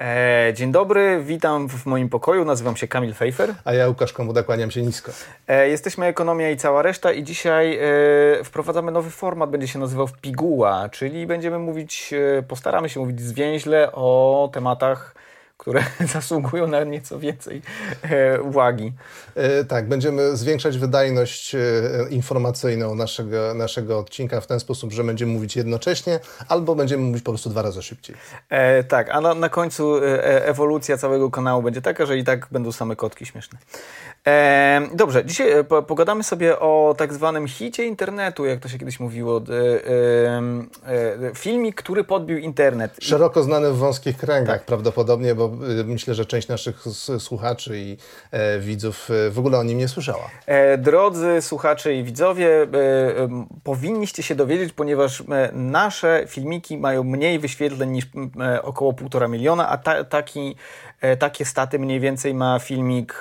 E, dzień dobry, witam w moim pokoju, nazywam się Kamil Fejfer. A ja Łukasz Komuda, kłaniam się nisko. E, jesteśmy Ekonomia i cała reszta i dzisiaj e, wprowadzamy nowy format, będzie się nazywał Piguła, czyli będziemy mówić, e, postaramy się mówić zwięźle o tematach które zasługują na nieco więcej e, uwagi. E, tak, będziemy zwiększać wydajność e, informacyjną naszego, naszego odcinka w ten sposób, że będziemy mówić jednocześnie, albo będziemy mówić po prostu dwa razy szybciej. E, tak, a na, na końcu ewolucja całego kanału będzie taka, że i tak będą same kotki śmieszne. E, dobrze, dzisiaj po, pogadamy sobie o tak zwanym hicie internetu, jak to się kiedyś mówiło. filmik, który podbił internet. Szeroko znany w wąskich kręgach tak. prawdopodobnie, bo Y, myślę, że część naszych słuchaczy i e, widzów e, w ogóle o nim nie słyszała. E, drodzy słuchacze i widzowie, powinniście się dowiedzieć, ponieważ nasze filmiki mają mniej wyświetleń niż około półtora miliona, a ta, taki, takie staty mniej więcej ma filmik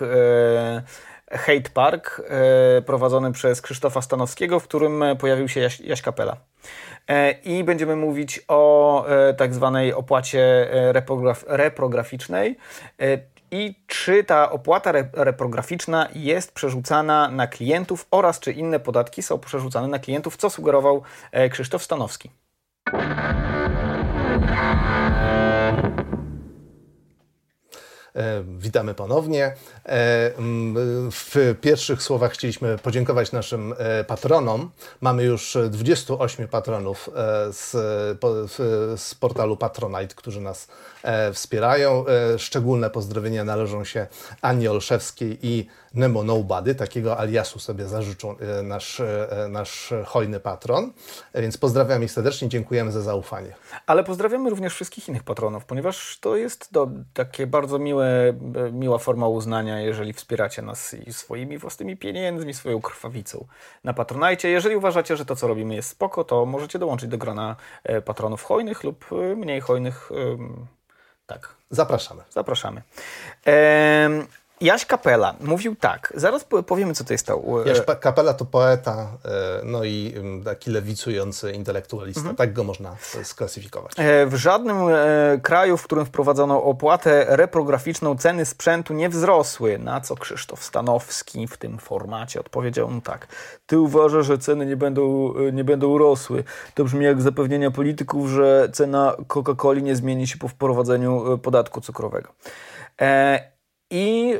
Hate Park, prowadzony przez Krzysztofa Stanowskiego, w którym pojawił się Jaś, Jaś Kapela. E, i będziemy mówić o e, tak zwanej opłacie e, reprograf reprograficznej i czy ta opłata reprograficzna jest przerzucana na klientów oraz czy inne podatki są przerzucane na klientów, co sugerował Krzysztof Stanowski. E, witamy ponownie. E, w pierwszych słowach chcieliśmy podziękować naszym e, patronom. Mamy już 28 patronów z, z portalu Patronite, którzy nas wspierają. Szczególne pozdrowienia należą się Ani Olszewskiej i Nemo Nobody, takiego aliasu sobie zażyczył e, nasz, e, nasz hojny patron. E, więc pozdrawiam ich serdecznie, dziękujemy za zaufanie. Ale pozdrawiamy również wszystkich innych patronów, ponieważ to jest do, takie bardzo miłe, miła forma uznania, jeżeli wspieracie nas i swoimi własnymi pieniędzmi, swoją krwawicą na Patronajcie. Jeżeli uważacie, że to, co robimy jest spoko, to możecie dołączyć do grona patronów hojnych lub mniej hojnych. Tak. Zapraszamy. Zapraszamy. Ehm, Jaś Kapela mówił tak, zaraz powiemy, co to jest to. Jaś Kapela to poeta, e, no i taki lewicujący intelektualista. Mhm. Tak go można sklasyfikować. E, w żadnym e, kraju, w którym wprowadzono opłatę reprograficzną, ceny sprzętu nie wzrosły. Na co Krzysztof Stanowski w tym formacie odpowiedział mu tak. Ty uważasz, że ceny nie będą, nie będą rosły. To brzmi jak zapewnienia polityków, że cena Coca-Coli nie zmieni się po wprowadzeniu podatku cukrowego. I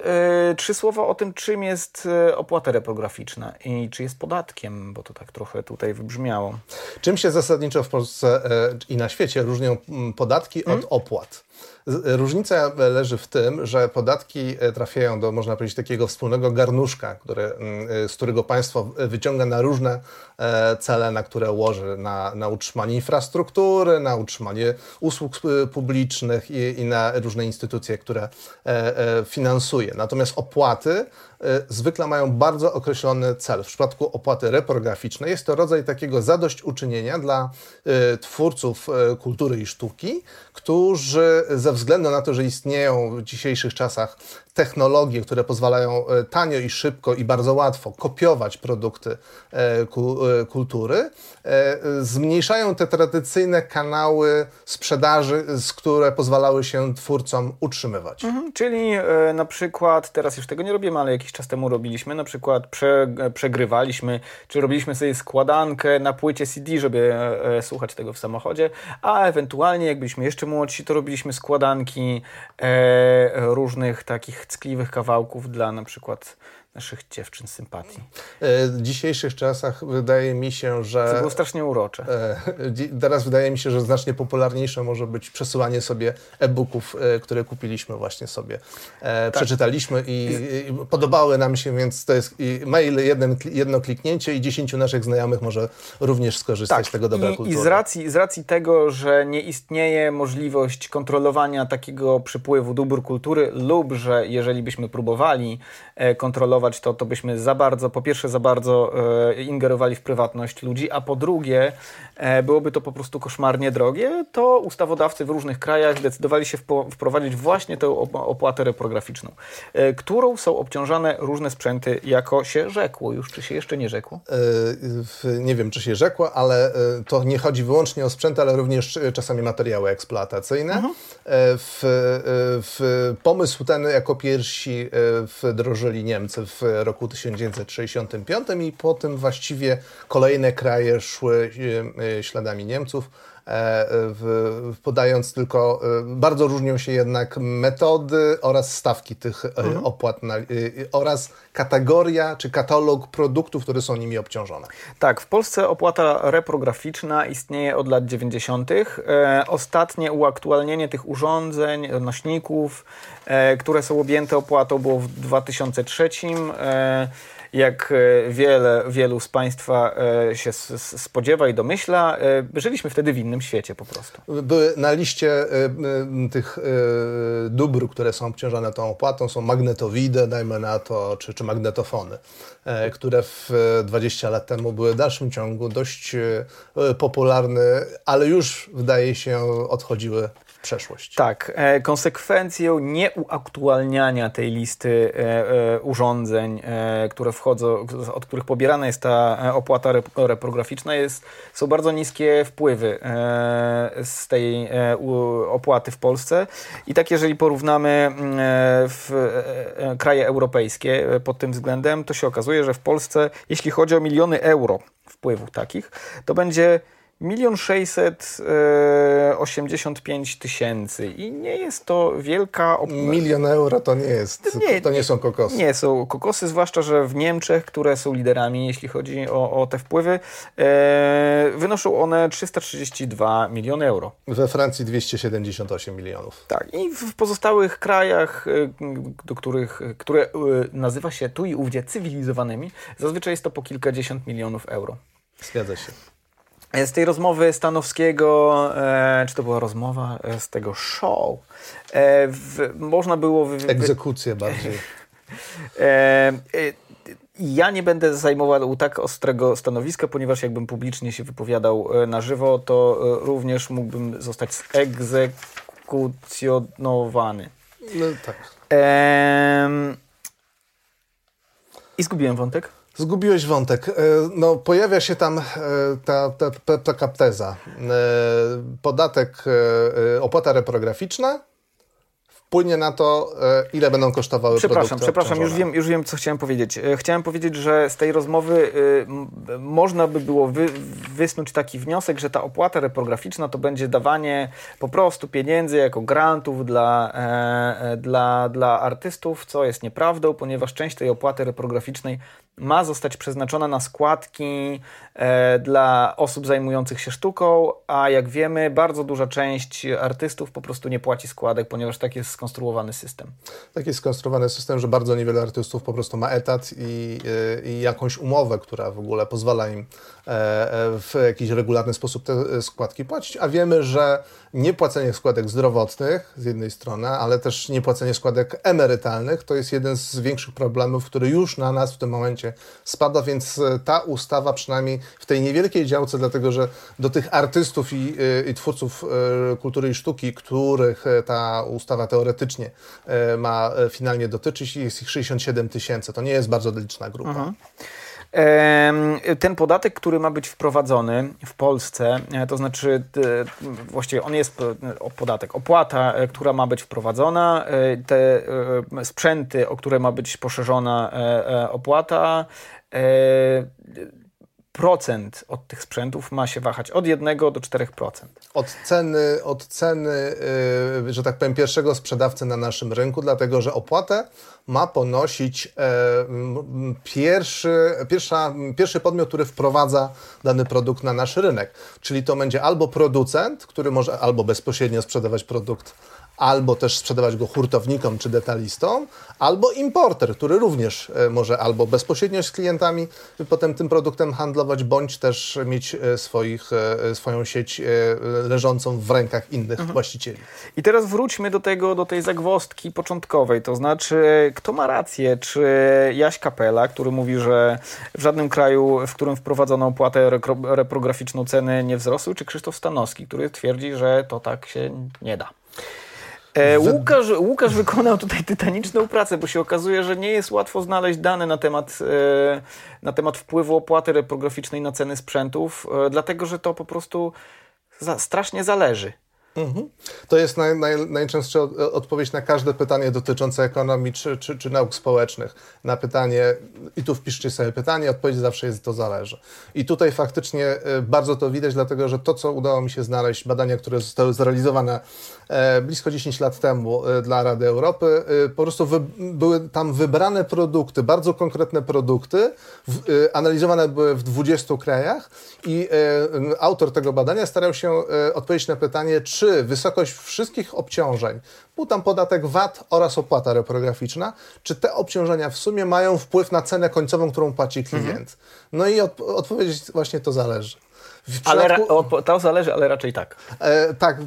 y, trzy słowa o tym, czym jest y, opłata reprograficzna i czy jest podatkiem, bo to tak trochę tutaj wybrzmiało. Czym się zasadniczo w Polsce y, i na świecie różnią podatki hmm? od opłat? Różnica leży w tym, że podatki e, trafiają do, można powiedzieć, takiego wspólnego garnuszka, który, mm, e, z którego państwo wyciąga na różne e, cele, na które łoży, na, na utrzymanie infrastruktury, na utrzymanie usług publicznych i, i na różne instytucje, które finansuje. Natomiast opłaty zwykle mają bardzo określony cel. W przypadku opłaty reprograficznej jest to rodzaj takiego zadośćuczynienia dla twórców kultury i sztuki, którzy ze względu na to, że istnieją w dzisiejszych czasach technologie, które pozwalają e, tanio i szybko i bardzo łatwo kopiować produkty e, e, kultury, zmniejszają te tradycyjne kanały sprzedaży, z które pozwalały się twórcom utrzymywać. Mhm, czyli na przykład, teraz już tego nie robimy, ale jakiś czas temu robiliśmy, na przykład prze, przegrywaliśmy, czy robiliśmy sobie składankę na płycie CD, żeby słuchać tego w samochodzie, a ewentualnie jak byliśmy jeszcze młodsi, to robiliśmy składanki różnych takich ckliwych kawałków dla na przykład naszych dziewczyn sympatii. E, w dzisiejszych czasach wydaje mi się, że... To było strasznie urocze. E, teraz wydaje mi się, że znacznie popularniejsze może być przesyłanie sobie e-booków, e, które kupiliśmy właśnie sobie. Tak. Przeczytaliśmy i, i, podobały nam się, więc to jest mail, jeden, jedno kliknięcie i dziesięciu naszych znajomych może również skorzystać tak. z tego dobra I, kultury. I z racji, z racji tego, że nie istnieje możliwość kontrolowania takiego przypływu dóbr kultury lub, że jeżeli byśmy próbowali kontrolować regulować to, to byśmy za bardzo, po pierwsze za bardzo e, ingerowali w prywatność ludzi, a po drugie e, byłoby to po prostu koszmarnie drogie, to ustawodawcy w różnych krajach zdecydowali się wprowadzić właśnie tę opłatę reprograficzną, e, którą są obciążane różne sprzęty, jako się rzekło już, czy się jeszcze nie rzekło? nie wiem, czy się rzekło, ale to nie chodzi wyłącznie o sprzęt, ale również czasami materiały eksploatacyjne. Mhm. W, w pomysł ten jako pierwsi wdrożyli Niemcy w roku 1965 i potem właściwie kolejne kraje szły e, śladami Niemców. E, w, podając tylko, e, bardzo różnią się jednak metody oraz stawki tych e, mhm. opłat na, oraz kategoria czy katalog produktów, które są nimi obciążone. Tak, w Polsce opłata reprograficzna istnieje od lat 90. Ostatnie uaktualnienie tych urządzeń, nośników, które są objęte opłatą było w 2003 jak e, wiele, wielu z Państwa e, się spodziewa i domyśla, e, żyliśmy wtedy w innym świecie po prostu. Były na liście tych dóbr, które są obciążone tą opłatą, są magnetowidy, dajmy na to, czy, czy magnetofony, które w 20 lat temu były w dalszym ciągu dość popularne, ale już wydaje się odchodziły przeszłość. Tak. E, konsekwencją nieuaktualniania tej listy e, e, urządzeń, które wchodzą, od których pobierana jest ta opłata reprograficzna, jest, są bardzo niskie wpływy z tej opłaty w Polsce. I tak, jeżeli porównamy w kraje europejskie pod tym względem, to się okazuje, że w Polsce, jeśli chodzi o miliony euro wpływów takich, to będzie Milion sześćset e, osiemdziesiąt pięć tysięcy i nie jest to wielka... Milion euro to nie jest, nie, to nie są kokosy. Nie są kokosy, zwłaszcza, że w Niemczech, które są liderami, jeśli chodzi o, o te wpływy, e, wynoszą one 332 miliony euro. We Francji 278 milionów. Tak i w pozostałych krajach, e, do których, które e, nazywa się tu i ówdzie cywilizowanymi, zazwyczaj jest to po kilkadziesiąt milionów euro. Zgadza się. Z tej rozmowy Stanowskiego, e, czy to była rozmowa e, z tego show, e, w, można było... Wy, Egzekucję bardziej. E, e, ja nie będę zajmował tak ostrego stanowiska, ponieważ jakbym publicznie się wypowiadał e, na żywo, to również mógłbym zostać zegzekucjonowany. No tak. I zgubiłem wątek. Zgubiłeś wątek. E, no, pojawia się tam e, ta, ta, ta, taka teza. E, podatek, opłata reprograficzna wpłynie na to, ile będą kosztowały przepraszam, produkty Przepraszam, już wiem, już wiem, co chciałem powiedzieć. Chciałem powiedzieć, że z tej rozmowy y, można by było wy, wysnuć taki wniosek, że ta opłata reprograficzna to będzie dawanie po prostu pieniędzy jako grantów dla, e, dla, dla artystów, co jest nieprawdą, ponieważ część tej opłaty reprograficznej ma zostać przeznaczona na składki dla osób zajmujących się sztuką, a jak wiemy, bardzo duża część artystów po prostu nie płaci składek, ponieważ tak jest skonstruowany system. Tak jest skonstruowany system, że bardzo niewiele artystów po prostu ma etat i, e, i jakąś umowę, która w ogóle pozwala im e, w jakiś regularny sposób te składki płacić, a wiemy, że niepłacenie składek zdrowotnych z jednej strony, ale też niepłacenie składek emerytalnych to jest jeden z większych problemów, który już na nas w tym momencie spada, więc ta ustawa przynajmniej w tej niewielkiej działce, dlatego że do tych artystów i, i twórców kultury i sztuki, których ta ustawa teoretycznie e, ma e, finalnie dotyczyć. Jest ich 67 tysięcy. To nie jest bardzo liczna grupa. Mhm. Ten podatek, który ma być wprowadzony w Polsce, e, to znaczy właściwie on jest podatek, opłata, która ma być wprowadzona, te sprzęty, o które ma być poszerzona opłata, procent od tych sprzętów ma się wahać od 1 do 4%. Od ceny, od ceny yy, że tak powiem, pierwszego sprzedawcy na naszym rynku, dlatego że opłatę ma ponosić yy, pierwszy, pierwsza, pierwszy podmiot, który wprowadza dany produkt na nasz rynek. Czyli to będzie albo producent, który może albo bezpośrednio sprzedawać produkt albo też sprzedawać go hurtownikom czy detalistom, albo importer, który również e, może albo bezpośrednio z klientami potem tym produktem handlować, bądź też mieć e, swoich, e, swoją sieć leżącą w rękach innych mhm. właścicieli. I teraz wróćmy do tego, do tej zagwostki początkowej, to znaczy kto ma rację, czy Jaś Kapela, który mówi, że w żadnym kraju, w którym wprowadzono opłatę reprograficzną ceny nie wzrosły, czy Krzysztof Stanowski, który twierdzi, że to tak się nie da. E, Łukasz, Łukasz wykonał tutaj tytaniczną pracę, bo się okazuje, że nie jest łatwo znaleźć dane na temat, e, na temat wpływu opłaty reprograficznej na ceny sprzętów, e, dlatego że to po prostu za, strasznie zależy. Mhm. To jest naj, naj, najczęstsza odpowiedź na każde pytanie dotyczące ekonomii czy, czy, czy, nauk społecznych. Na pytanie, i tu wpiszcie sobie pytanie, odpowiedź zawsze jest to zależy. I tutaj faktycznie e, bardzo to widać, dlatego że to, co udało mi się znaleźć, badania, które zostały zrealizowane e, blisko 10 lat temu e, dla Rady Europy, po prostu wy, były tam wybrane produkty, bardzo konkretne produkty, w, analizowane były w 20 krajach i autor tego badania starał się odpowiedzieć na pytanie, czy czy wysokość wszystkich obciążeń, był tam podatek VAT oraz opłata reprograficzna, czy te obciążenia w sumie mają wpływ na cenę końcową, którą płaci klient? Mhm. No i od, odpowiedź właśnie to zależy. Przypadku... Ale to zależy, ale raczej tak. E, tak, y,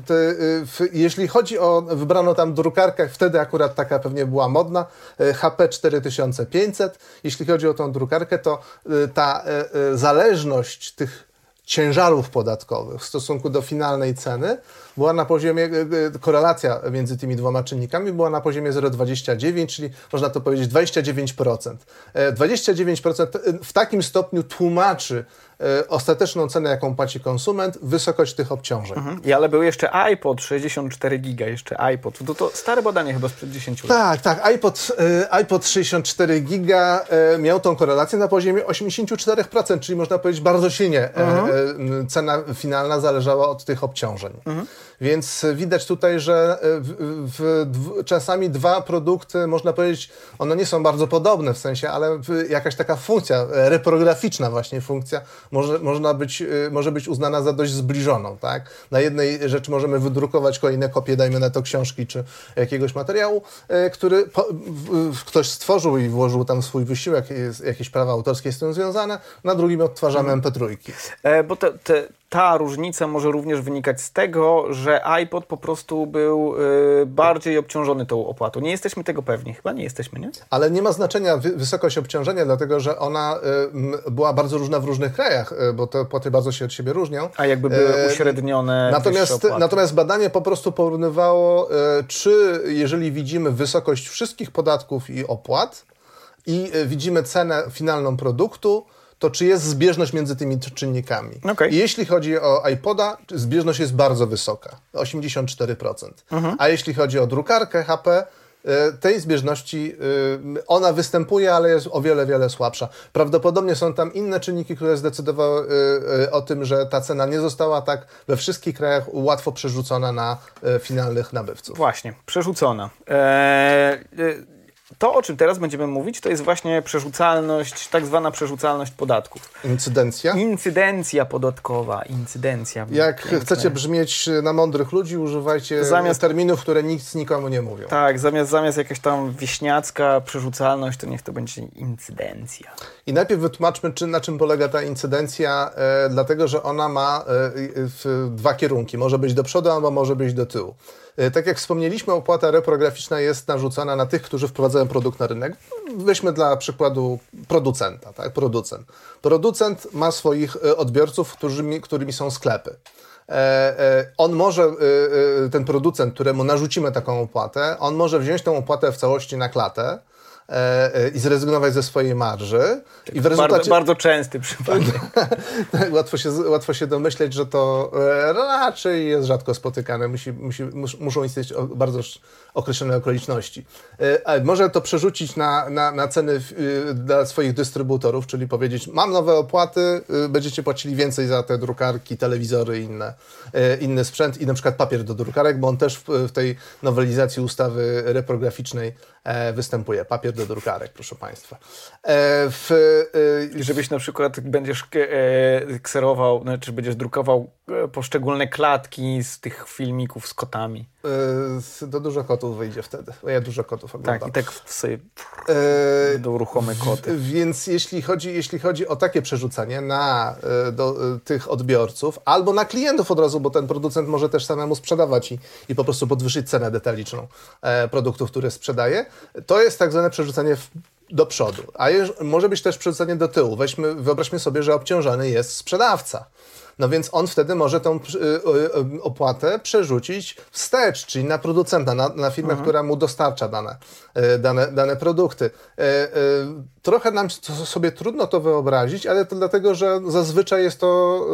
w, jeśli chodzi o, wybrano tam drukarkę, wtedy akurat taka pewnie była modna, e, HP 4500. Jeśli chodzi o tą drukarkę, to y, ta e, e, zależność tych ciężarów podatkowych w stosunku do finalnej ceny była na poziomie, e, e, korelacja między tymi dwoma czynnikami była na poziomie 0,29, czyli można to powiedzieć 29%. 29% e, w takim stopniu tłumaczy ostateczną cenę, jaką płaci konsument, wysokość tych obciążeń. Mhm. I ale był jeszcze iPod 64 giga, jeszcze iPod. To, to stare badanie chyba sprzed 10 lat. Tak, tak. iPod, iPod 64 giga miał tą korelację na poziomie 84%, czyli można powiedzieć bardzo silnie mhm. cena finalna zależała od tych obciążeń. Mhm. Więc widać tutaj, że e, w, w, w, czasami dwa produkty, można powiedzieć, one nie są bardzo podobne w sensie, ale jakaś taka funkcja, e, reprograficzna właśnie funkcja, może, można być, e, może być uznana za dość zbliżoną. Tak? Na jednej rzeczy możemy wydrukować kolejne kopie, dajmy na to książki czy jakiegoś materiału, który po, ktoś stworzył i włożył tam swój wysiłek, jakieś prawa autorskie z tym związane, na drugim odtwarzamy hmm. MP3. E, bo te, te ta różnica może również wynikać z tego, że iPod po prostu był y, bardziej obciążony tą opłatą. Nie jesteśmy tego pewni, chyba nie jesteśmy, nie? Ale nie ma znaczenia wy wysokość obciążenia, dlatego że ona y, była bardzo różna w różnych krajach, y, bo te opłaty bardzo się od siebie różnią. A jakby były e, uśrednione. Natomiast, natomiast badanie po prostu porównywało, y, czy jeżeli widzimy wysokość wszystkich podatków i opłat i y, widzimy cenę finalną produktu, to czy jest zbieżność między tymi czynnikami. Okay. Jeśli chodzi o iPoda, zbieżność jest bardzo wysoka, 84%. Mhm. A jeśli chodzi o drukarkę HP, e, tej zbieżności e, ona występuje, ale jest o wiele, wiele słabsza. Prawdopodobnie są tam inne czynniki, które zdecydowały e, o tym, że ta cena nie została tak we wszystkich krajach łatwo przerzucona na finalnych nabywców. Właśnie, przerzucona. Eee, to, o czym teraz będziemy mówić, to jest właśnie przerzucalność, tak zwana przerzucalność podatków. Incydencja? Incydencja podatkowa, incydencja. Jak piękne. chcecie brzmieć na mądrych ludzi, używajcie zamiast, terminów, które nic nikomu nie mówią. Tak, zamiast, zamiast jakaś tam wieśniacka przerzucalność, to niech to będzie incydencja. I najpierw wytłumaczmy, czy, na czym polega ta incydencja, e, dlatego że ona ma e, dwa kierunki. Może być do przodu, albo może być do tyłu. E, tak jak wspomnieliśmy, opłata reprograficzna jest narzucana na tych, którzy wprowadzają produkt na rynek. Weźmy dla przykładu producenta. Tak? Producent. Producent ma swoich e, odbiorców, którymi, którymi są sklepy. E, on może, ten producent, któremu narzucimy taką opłatę, on może wziąć tę opłatę w całości na klatę, i zrezygnować ze swojej marży. I w rezultacie... bardzo, bardzo częsty przypadek. łatwo, się, łatwo się domyśleć, że to e, raczej jest rzadko spotykane. Musi, musi, mus, muszą istnieć bardzo określone okoliczności. Może to przerzucić na, na, na ceny dla swoich dystrybutorów, czyli powiedzieć, mam nowe opłaty, będziecie płacili więcej za te drukarki, telewizory i inne, inny sprzęt i na przykład papier do drukarek, bo on też w, w tej nowelizacji ustawy reprograficznej występuje. Papier do drukarek, proszę Państwa. E, w, e, żebyś na przykład będziesz e, kserował, znaczy będziesz drukował poszczególne klatki z tych filmików z kotami. Yy, do dużo kotów wyjdzie wtedy. Ja dużo kotów oglądam. Tak, i tak sobie yy, do ruchome koty. Więc jeśli chodzi, jeśli chodzi o takie przerzucanie na do, tych odbiorców albo na klientów od razu, bo ten producent może też samemu sprzedawać i, i po prostu podwyższyć cenę detaliczną e, produktów, które sprzedaje, to jest tak zwane przerzucanie w, do przodu. A może być też przerzucanie do tyłu. Weźmy, wyobraźmy sobie, że obciążony jest sprzedawca. No więc on wtedy może tą y, y, y, opłatę przerzucić wstecz, czyli na producenta, na, na firmę, mhm. która mu dostarcza dane, dane, dane produkty. Trochę nam sobie trudno to wyobrazić, ale to dlatego, że zazwyczaj jest to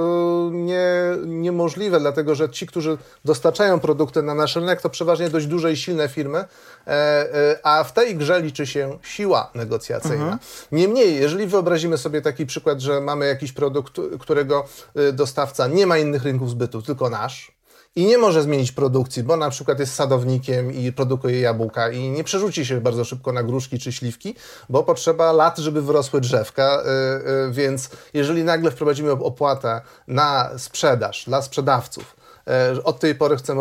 nie, niemożliwe, dlatego że ci, którzy dostarczają produkty na nasz rynek, to przeważnie dość duże i silne firmy, e, e, a w tej grze liczy się siła negocjacyjna. Mhm. Niemniej, jeżeli wyobrazimy sobie taki przykład, że mamy jakiś produkt, którego dostawca nie ma innych rynków zbytu, tylko nasz, i nie może zmienić produkcji, bo na przykład jest sadownikiem i produkuje jabłka i nie przerzuci się bardzo szybko na gruszki czy śliwki, bo potrzeba lat, żeby wyrosły drzewka, yy, yy, więc jeżeli nagle wprowadzimy opłatę na sprzedaż dla sprzedawców, yy, od tej pory chcemy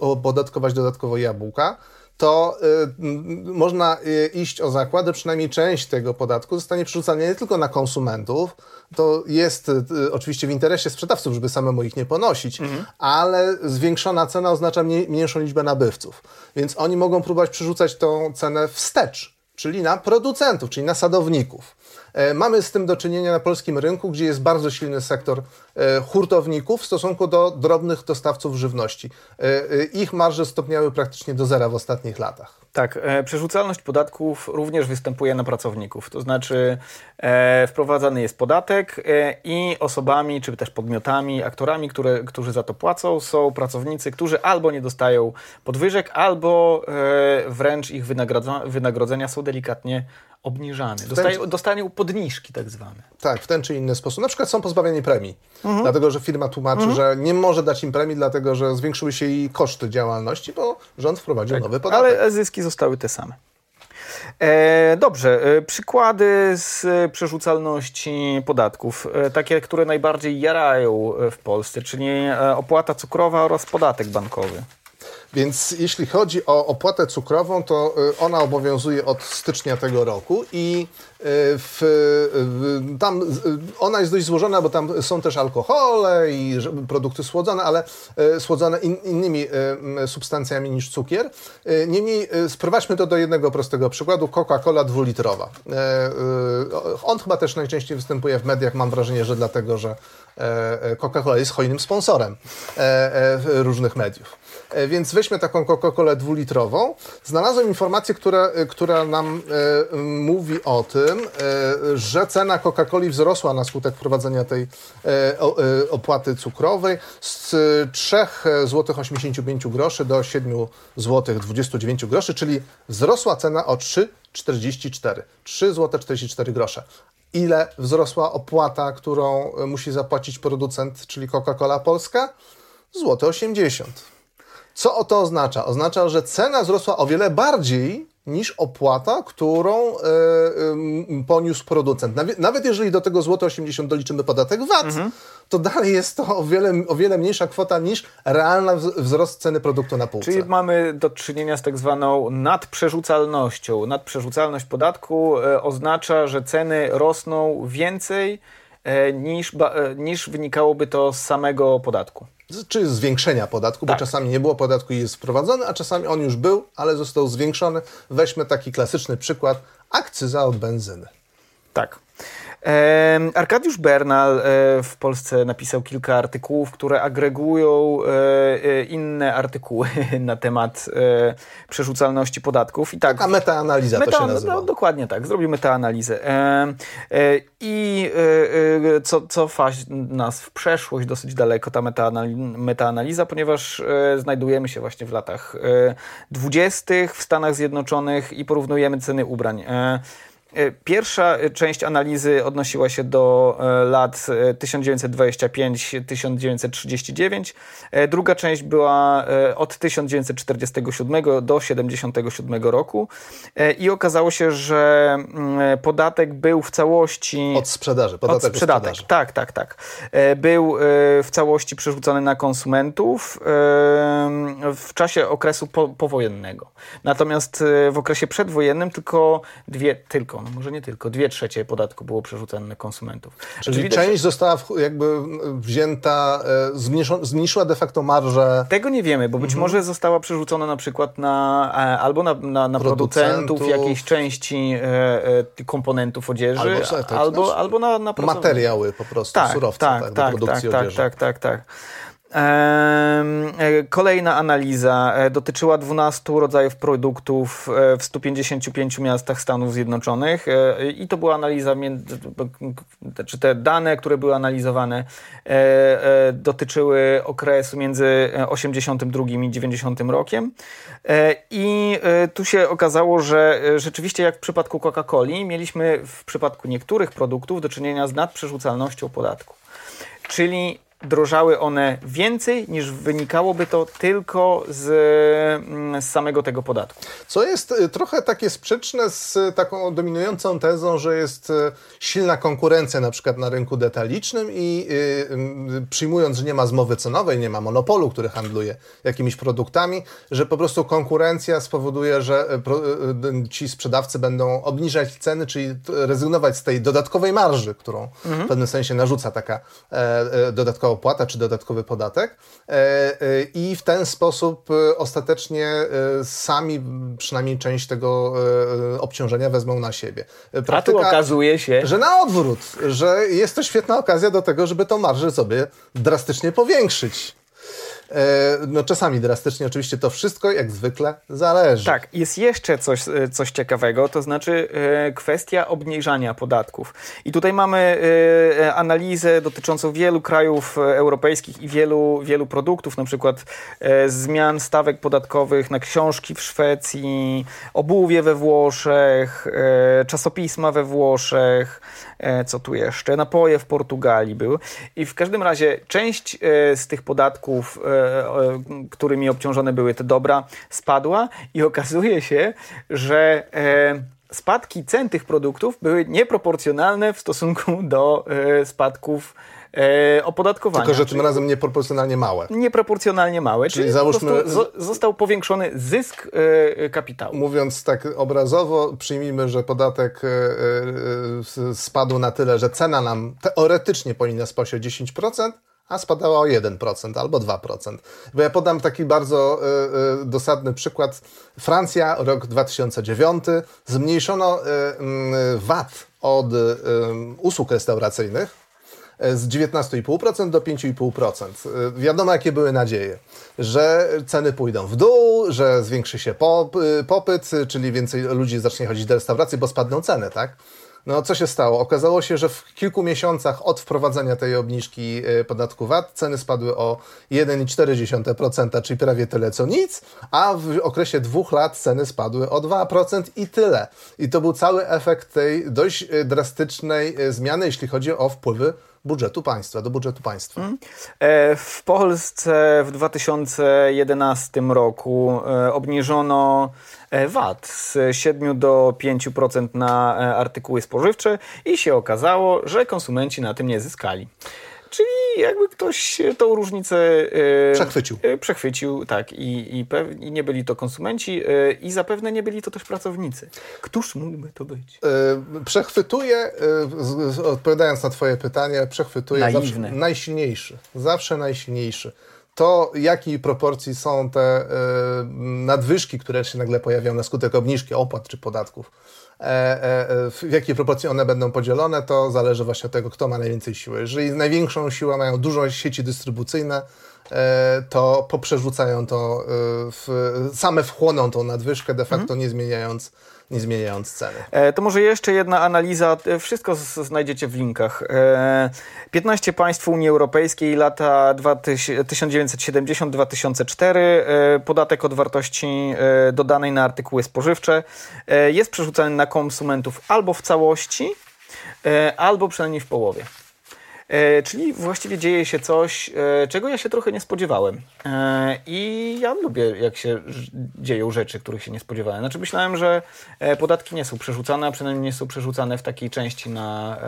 opodatkować dodatkowo jabłka, to y, można y, iść o zakład, że przynajmniej część tego podatku zostanie przerzucana nie tylko na konsumentów, to jest y, oczywiście w interesie sprzedawców, żeby samemu ich nie ponosić, mhm. ale zwiększona cena oznacza mniejszą liczbę nabywców. Więc oni mogą próbować przerzucać tą cenę wstecz, czyli na producentów, czyli na sadowników. E, mamy z tym do czynienia na polskim rynku, gdzie jest bardzo silny sektor e, hurtowników w stosunku do drobnych dostawców żywności. E, ich marże stopniały praktycznie do zera w ostatnich latach. Tak, przerzucalność podatków również występuje na pracowników. To znaczy wprowadzany jest podatek i osobami, czy też podmiotami, aktorami, które, którzy za to płacą, są pracownicy, którzy albo nie dostają podwyżek, albo wręcz ich wynagrodzenia są delikatnie obniżany. Dostają, dostają podniżki tak zwane. Tak, w ten czy inny sposób. Na przykład są pozbawieni premii, mhm. dlatego że firma tłumaczy, mhm. że nie może dać im premii, dlatego że zwiększyły się jej koszty działalności, bo rząd wprowadził tak, nowy podatek. Ale zyski zostały te same. E, dobrze, e, przykłady z przerzucalności podatków, e, takie, które najbardziej jarają w Polsce, czyli e, opłata cukrowa oraz podatek bankowy. Więc jeśli chodzi o opłatę cukrową, to y, ona obowiązuje od stycznia tego roku i y, w, tam y, ona jest dość złożona, bo tam są też alkohole i produkty słodzone, ale słodzone in, innymi substancjami niż cukier. Niemniej sprowadźmy to do jednego prostego przykładu. Coca-Cola dwulitrowa. On chyba też najczęściej występuje w mediach. Mam wrażenie, że dlatego, że Coca-Cola jest hojnym sponsorem różnych mediów. E, więc weźmy taką Coca-Colę dwulitrową. Znalazłem informację, która, e, która nam e, mówi o tym, e, że cena Coca-Coli wzrosła na skutek wprowadzenia tej e, e, opłaty cukrowej z 3,85 zł do 7 zł 29 groszy, czyli wzrosła cena o 3,44. 3 zł 44 grosze. Ile wzrosła opłata, którą musi zapłacić producent, czyli Coca-Cola Polska? Złote 80. Co to oznacza? Oznacza, że cena wzrosła o wiele bardziej niż opłata, którą y, y, poniósł producent. Nawet, nawet jeżeli do tego złote 80 doliczymy podatek VAT, mhm. to dalej jest to o wiele, o wiele mniejsza kwota niż realna wzrost ceny produktu na półce. Czyli mamy do czynienia z tak zwaną nadprzerzucalnością. Nadprzerzucalność podatku y, oznacza, że ceny rosną więcej niż, niż wynikałoby to z samego podatku czy zwiększenia podatku, tak. bo czasami nie było podatku i jest wprowadzony, a czasami on już był, ale został zwiększony. Weźmy taki klasyczny przykład, akcyza od benzyny. Tak. Arkadiusz Bernal e, w Polsce napisał kilka artykułów, które agregują e, e, inne artykuły na temat przerzucalności podatków. I tak, Taka metaanaliza meta, to się nazywa. No, dokładnie tak, zrobił metaanalizę. I co, cofa nas w przeszłość dosyć daleko ta metaanaliza, ponieważ znajdujemy się właśnie w latach dwudziestych w Stanach Zjednoczonych i porównujemy ceny ubrań. Pierwsza część analizy odnosiła się do lat 1925-1939. Druga część była od 1947 do 1977 roku i okazało się, że mm, podatek był w całości... Od sprzedaży, podatek od sprzedaży. Od sprzedaży. Tak, tak, tak. Był w całości przerzucony na konsumentów w czasie okresu powojennego. Natomiast w okresie przedwojennym tylko dwie, tylko, no może nie tylko, dwie trzecie podatku było przerzucane na konsumentów. Czyli część została jakby wzięta, e, zmniejszyła de facto marżę. Tego nie wiemy, bo być mhm. może została przerzucona na przykład na, e, albo na, na, na producentów, producentów jakiejś części e, komponentów odzieży, albo, tak, albo, znaczy, albo na, na materiały po prostu, tak, surowce tak, tak, tak, do produkcji tak, odzieży. Tak, tak, tak, tak. E, kolejna analiza e, dotyczyła 12 rodzajów produktów e, w 155 miastach Stanów Zjednoczonych i to była analiza, czy te dane, które były analizowane dotyczyły okresu między 82 i 90 rokiem i tu się okazało, że rzeczywiście jak w przypadku Coca-Coli mieliśmy w przypadku niektórych produktów do czynienia z nadprzerzucalnością podatku. Czyli drożały one więcej niż wynikałoby to tylko z, mm, z, samego tego podatku. Co jest y, trochę takie sprzeczne z taką dominującą tezą, że jest y, silna konkurencja na przykład na rynku detalicznym i y, przyjmując, że nie ma zmowy cenowej, nie ma monopolu, który handluje jakimiś produktami, że po prostu konkurencja spowoduje, że ci sprzedawcy będą obniżać ceny, czyli rezygnować z tej dodatkowej marży, którą mhm. w pewnym sensie narzuca taka e, e, dodatkowa opłata czy dodatkowy podatek e, e, i w ten sposób e, ostatecznie sami przynajmniej część tego obciążenia wezmą na siebie. Praktyka, A tu okazuje się, że na odwrót, że jest to świetna okazja do tego, żeby tą marżę sobie drastycznie powiększyć. E, no czasami drastycznie oczywiście to wszystko jak zwykle zależy. Tak, jest jeszcze coś, e, coś ciekawego, to znaczy e, kwestia obniżania podatków. I tutaj mamy analizę dotyczącą wielu krajów europejskich i wielu, wielu produktów, na przykład zmian stawek podatkowych na książki w Szwecji, obuwie we Włoszech, czasopisma we Włoszech, co tu jeszcze, napoje w Portugalii były. I w każdym razie część z tych podatków którymi obciążone były te dobra, spadła i okazuje się, że e, spadki cen tych produktów były nieproporcjonalne w stosunku do e, spadków e, opodatkowania. Tylko, że tym razem nieproporcjonalnie małe. Nieproporcjonalnie małe, czyli, czyli załóżmy, został powiększony zysk e, kapitału. Mówiąc tak obrazowo, przyjmijmy, że podatek e, e, spadł na tyle, że cena nam teoretycznie powinna spaść o 10%, a spadała o 1% albo 2%. Bo ja podam taki bardzo y, y, dosadny przykład. Francja, rok 2009, zmniejszono y, VAT od usług restauracyjnych z 19,5% do 5,5%. Wiadomo, jakie były nadzieje, że ceny pójdą w dół, że zwiększy się popyt, czyli więcej ludzi zacznie chodzić do restauracji, bo spadną ceny, tak? No co się stało? Okazało się, że w kilku miesiącach od wprowadzenia tej obniżki e, podatku VAT ceny spadły o 1,4%, czyli prawie tyle co nic, a w okresie dwóch lat ceny spadły o 2% i tyle. I to był cały efekt tej dość e, drastycznej e, zmiany, jeśli chodzi o wpływy budżetu państwa, do budżetu państwa. Mhm. W Polsce w 2011 roku obniżono E, VAT z 7 do 5% na e, artykuły spożywcze i się okazało, że konsumenci na tym nie zyskali. Czyli jakby ktoś tą różnicę e, przechwycił. Przechwycił, tak. I, i, i, nie byli to konsumenci i zapewne nie byli to też pracownicy. Któż mógłby to być? Przechwytuje, odpowiadając na Twoje pytanie, przechwytuje zawsze najsilniejszy. Zawsze najsilniejszy to, jakiej proporcji są te y, nadwyżki, które się nagle pojawiają na skutek obniżki opłat czy podatków, e, e, w jakiej proporcji one będą podzielone, to zależy właśnie od tego, kto ma najwięcej siły. Jeżeli największą siłę mają duże sieci dystrybucyjne, e, to poprzerzucają to, e, w, same wchłoną tą nadwyżkę, de facto nie zmieniając nie zmieniając ceny. E, to może jeszcze jedna analiza. E, wszystko znajdziecie w linkach. E, 15 państw Unii Europejskiej, lata 1970-2004. E, podatek od wartości e, dodanej na artykuły spożywcze e, jest przerzucany na konsumentów albo w całości, albo przynajmniej w połowie. E, czyli właściwie dzieje się coś, e, czego ja się trochę nie spodziewałem. E, I ja lubię, jak się dzieją rzeczy, których się nie spodziewałem. Znaczy myślałem, że podatki nie są przerzucane, a przynajmniej nie są przerzucane w takiej części na,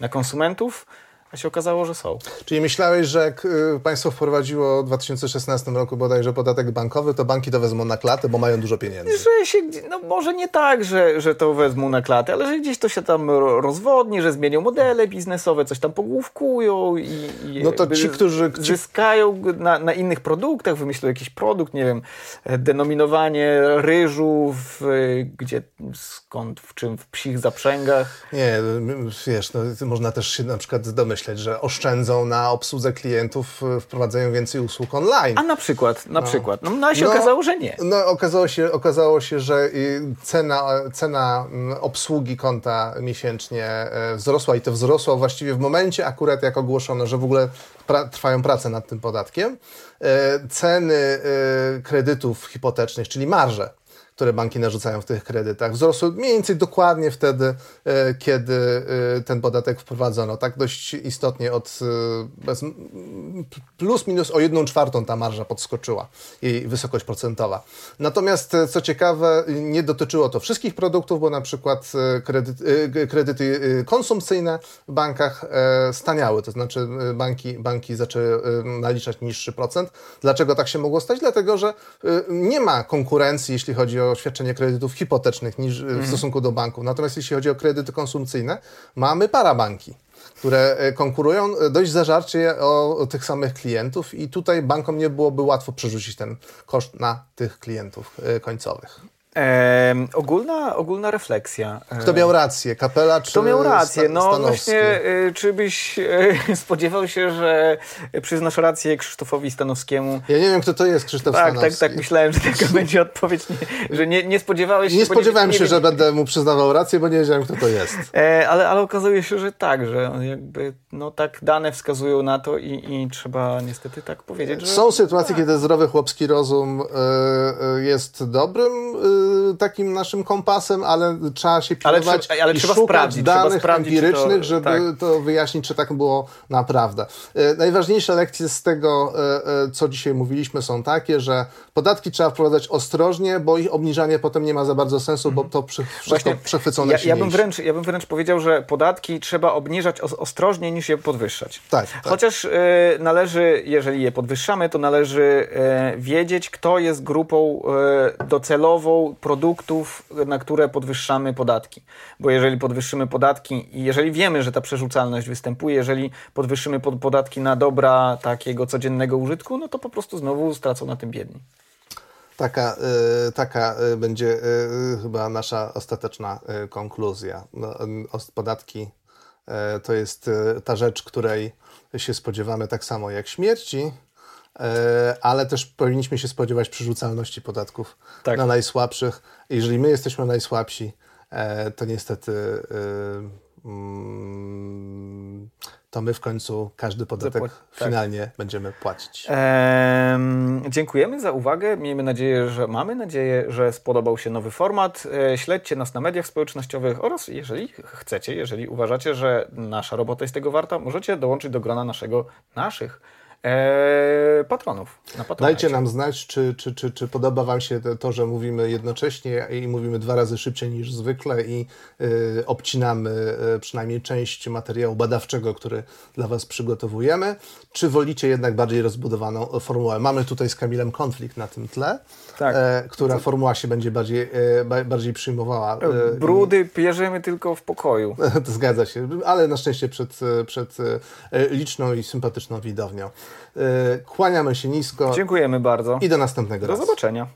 na konsumentów. A się okazało, że są. Czyli myślałeś, że jak y, państwo wprowadziło w 2016 roku bodajże podatek bankowy, to banki to wezmą na klatę, bo mają dużo pieniędzy. Że się, no może nie tak, że, że to wezmą na klatę, ale że gdzieś to się tam rozwodni, że zmienią modele biznesowe, coś tam pogłówkują i, i no to ci, którzy zyskają na, na innych produktach, wymyślą jakiś produkt, nie wiem, denominowanie ryżu, w, gdzie, skąd, w czym, w psich zaprzęgach. Nie, wiesz, no, można też się na przykład domyśleć, myśleć, że oszczędzą na obsłudze klientów, e, wprowadzają więcej usług online. A na przykład, na no. przykład. No, no a się no, okazało, że nie. No okazało się, okazało się że cena, cena mm, obsługi konta miesięcznie wzrosła i to wzrosła właściwie w momencie akurat jak ogłoszono, że w ogóle pra trwają prace nad tym podatkiem. E, ceny kredytów hipotecznych, czyli marże które banki narzucają w tych kredytach, wzrosły mniej więcej dokładnie wtedy, e, kiedy e, ten podatek wprowadzono. Tak dość istotnie od e, plus minus o jedną czwartą ta marża podskoczyła, jej wysokość procentowa. Natomiast co ciekawe, nie dotyczyło to wszystkich produktów, bo na przykład kredyty, kredyty konsumpcyjne w bankach staniały, to znaczy banki, banki zaczęły naliczać niższy procent. Dlaczego tak się mogło stać? Dlatego, że nie ma konkurencji, jeśli chodzi o świadczenie kredytów hipotecznych niż w mhm. stosunku do banków. Natomiast jeśli chodzi o kredyty konsumpcyjne, mamy parabanki które e, konkurują e, dość zażarcie o, o, tych samych klientów i tutaj bankom nie byłoby łatwo przerzucić ten koszt na tych klientów e, końcowych. E, ogólna, ogólna refleksja. Kto miał rację, Kapela czy Kto miał rację? No właśnie, e, czy byś e, spodziewał się, że przyznasz rację Krzysztofowi Stanowskiemu? Ja nie wiem, kto to jest Krzysztof tak, Stanowski. Tak, tak, myślałem, że taka będzie odpowiedź, nie, że nie, nie spodziewałeś się... Nie spodziewałem nie, się, że będę mu przyznawał rację, bo nie wiedziałem, kto to jest. E, ale, ale okazuje się, że tak, że jakby no tak dane wskazują na to i, i trzeba niestety tak powiedzieć, że... Są sytuacje, tak. kiedy zdrowy chłopski rozum jest dobrym takim naszym kompasem, ale trzeba się pilnować ale, trzeba, ale i trzeba szukać sprawdzić, danych sprawdzić, empirycznych, to, żeby tak. to wyjaśnić, czy tak było naprawdę. Y, najważniejsze lekcje z tego, y, co dzisiaj mówiliśmy, są takie, że podatki trzeba wprowadzać ostrożnie, bo ich obniżanie potem nie ma za bardzo sensu, bo to przy, wszystko przechwycone ja, ja, bym wręcz, ja bym wręcz powiedział, że podatki trzeba obniżać ostrożniej niż je podwyższać. Tak, tak. Chociaż y, należy, jeżeli je podwyższamy, to należy y, wiedzieć, kto jest grupą y, docelową produktów, na które podwyższamy podatki. Bo jeżeli podwyższymy podatki i jeżeli wiemy, że ta przerzucalność występuje, jeżeli podwyższymy podatki na dobra takiego codziennego użytku, no to po prostu znowu stracą na tym biedni. Taka, y, taka y, będzie y, chyba nasza ostateczna konkluzja. No, podatki to jest ta rzecz, której się spodziewamy tak samo jak śmierci, ale też powinniśmy się spodziewać przerzucalności podatków tak. na najsłabszych. Jeżeli my jesteśmy najsłabsi, e, to niestety e, mm, to my w końcu każdy podatek tak. finalnie będziemy płacić. Ehm, dziękujemy za uwagę. Miejmy nadzieję, że mamy nadzieję, że spodobał się nowy format. śledźcie nas na mediach społecznościowych oraz jeżeli chcecie, jeżeli uważacie, że nasza robota jest tego warta, możecie dołączyć do grona naszego, naszych e, patronów. Dajcie nam znać, czy, czy, czy, czy podoba Wam się to, że mówimy jednocześnie i mówimy dwa razy szybciej niż zwykle i y, obcinamy y, przynajmniej część materiału badawczego, który dla Was przygotowujemy. Czy wolicie jednak bardziej rozbudowaną formułę? Mamy tutaj z Kamilem konflikt na tym tle, tak. e, która formuła się będzie bardziej, e, bardziej przyjmowała. E, Brudy i... bierzemy tylko w pokoju. zgadza się, ale na szczęście przed, przed e, liczną i sympatyczną widownią. E, kłaniamy się nisko. Dziękujemy bardzo. I do następnego do razu. Do zobaczenia.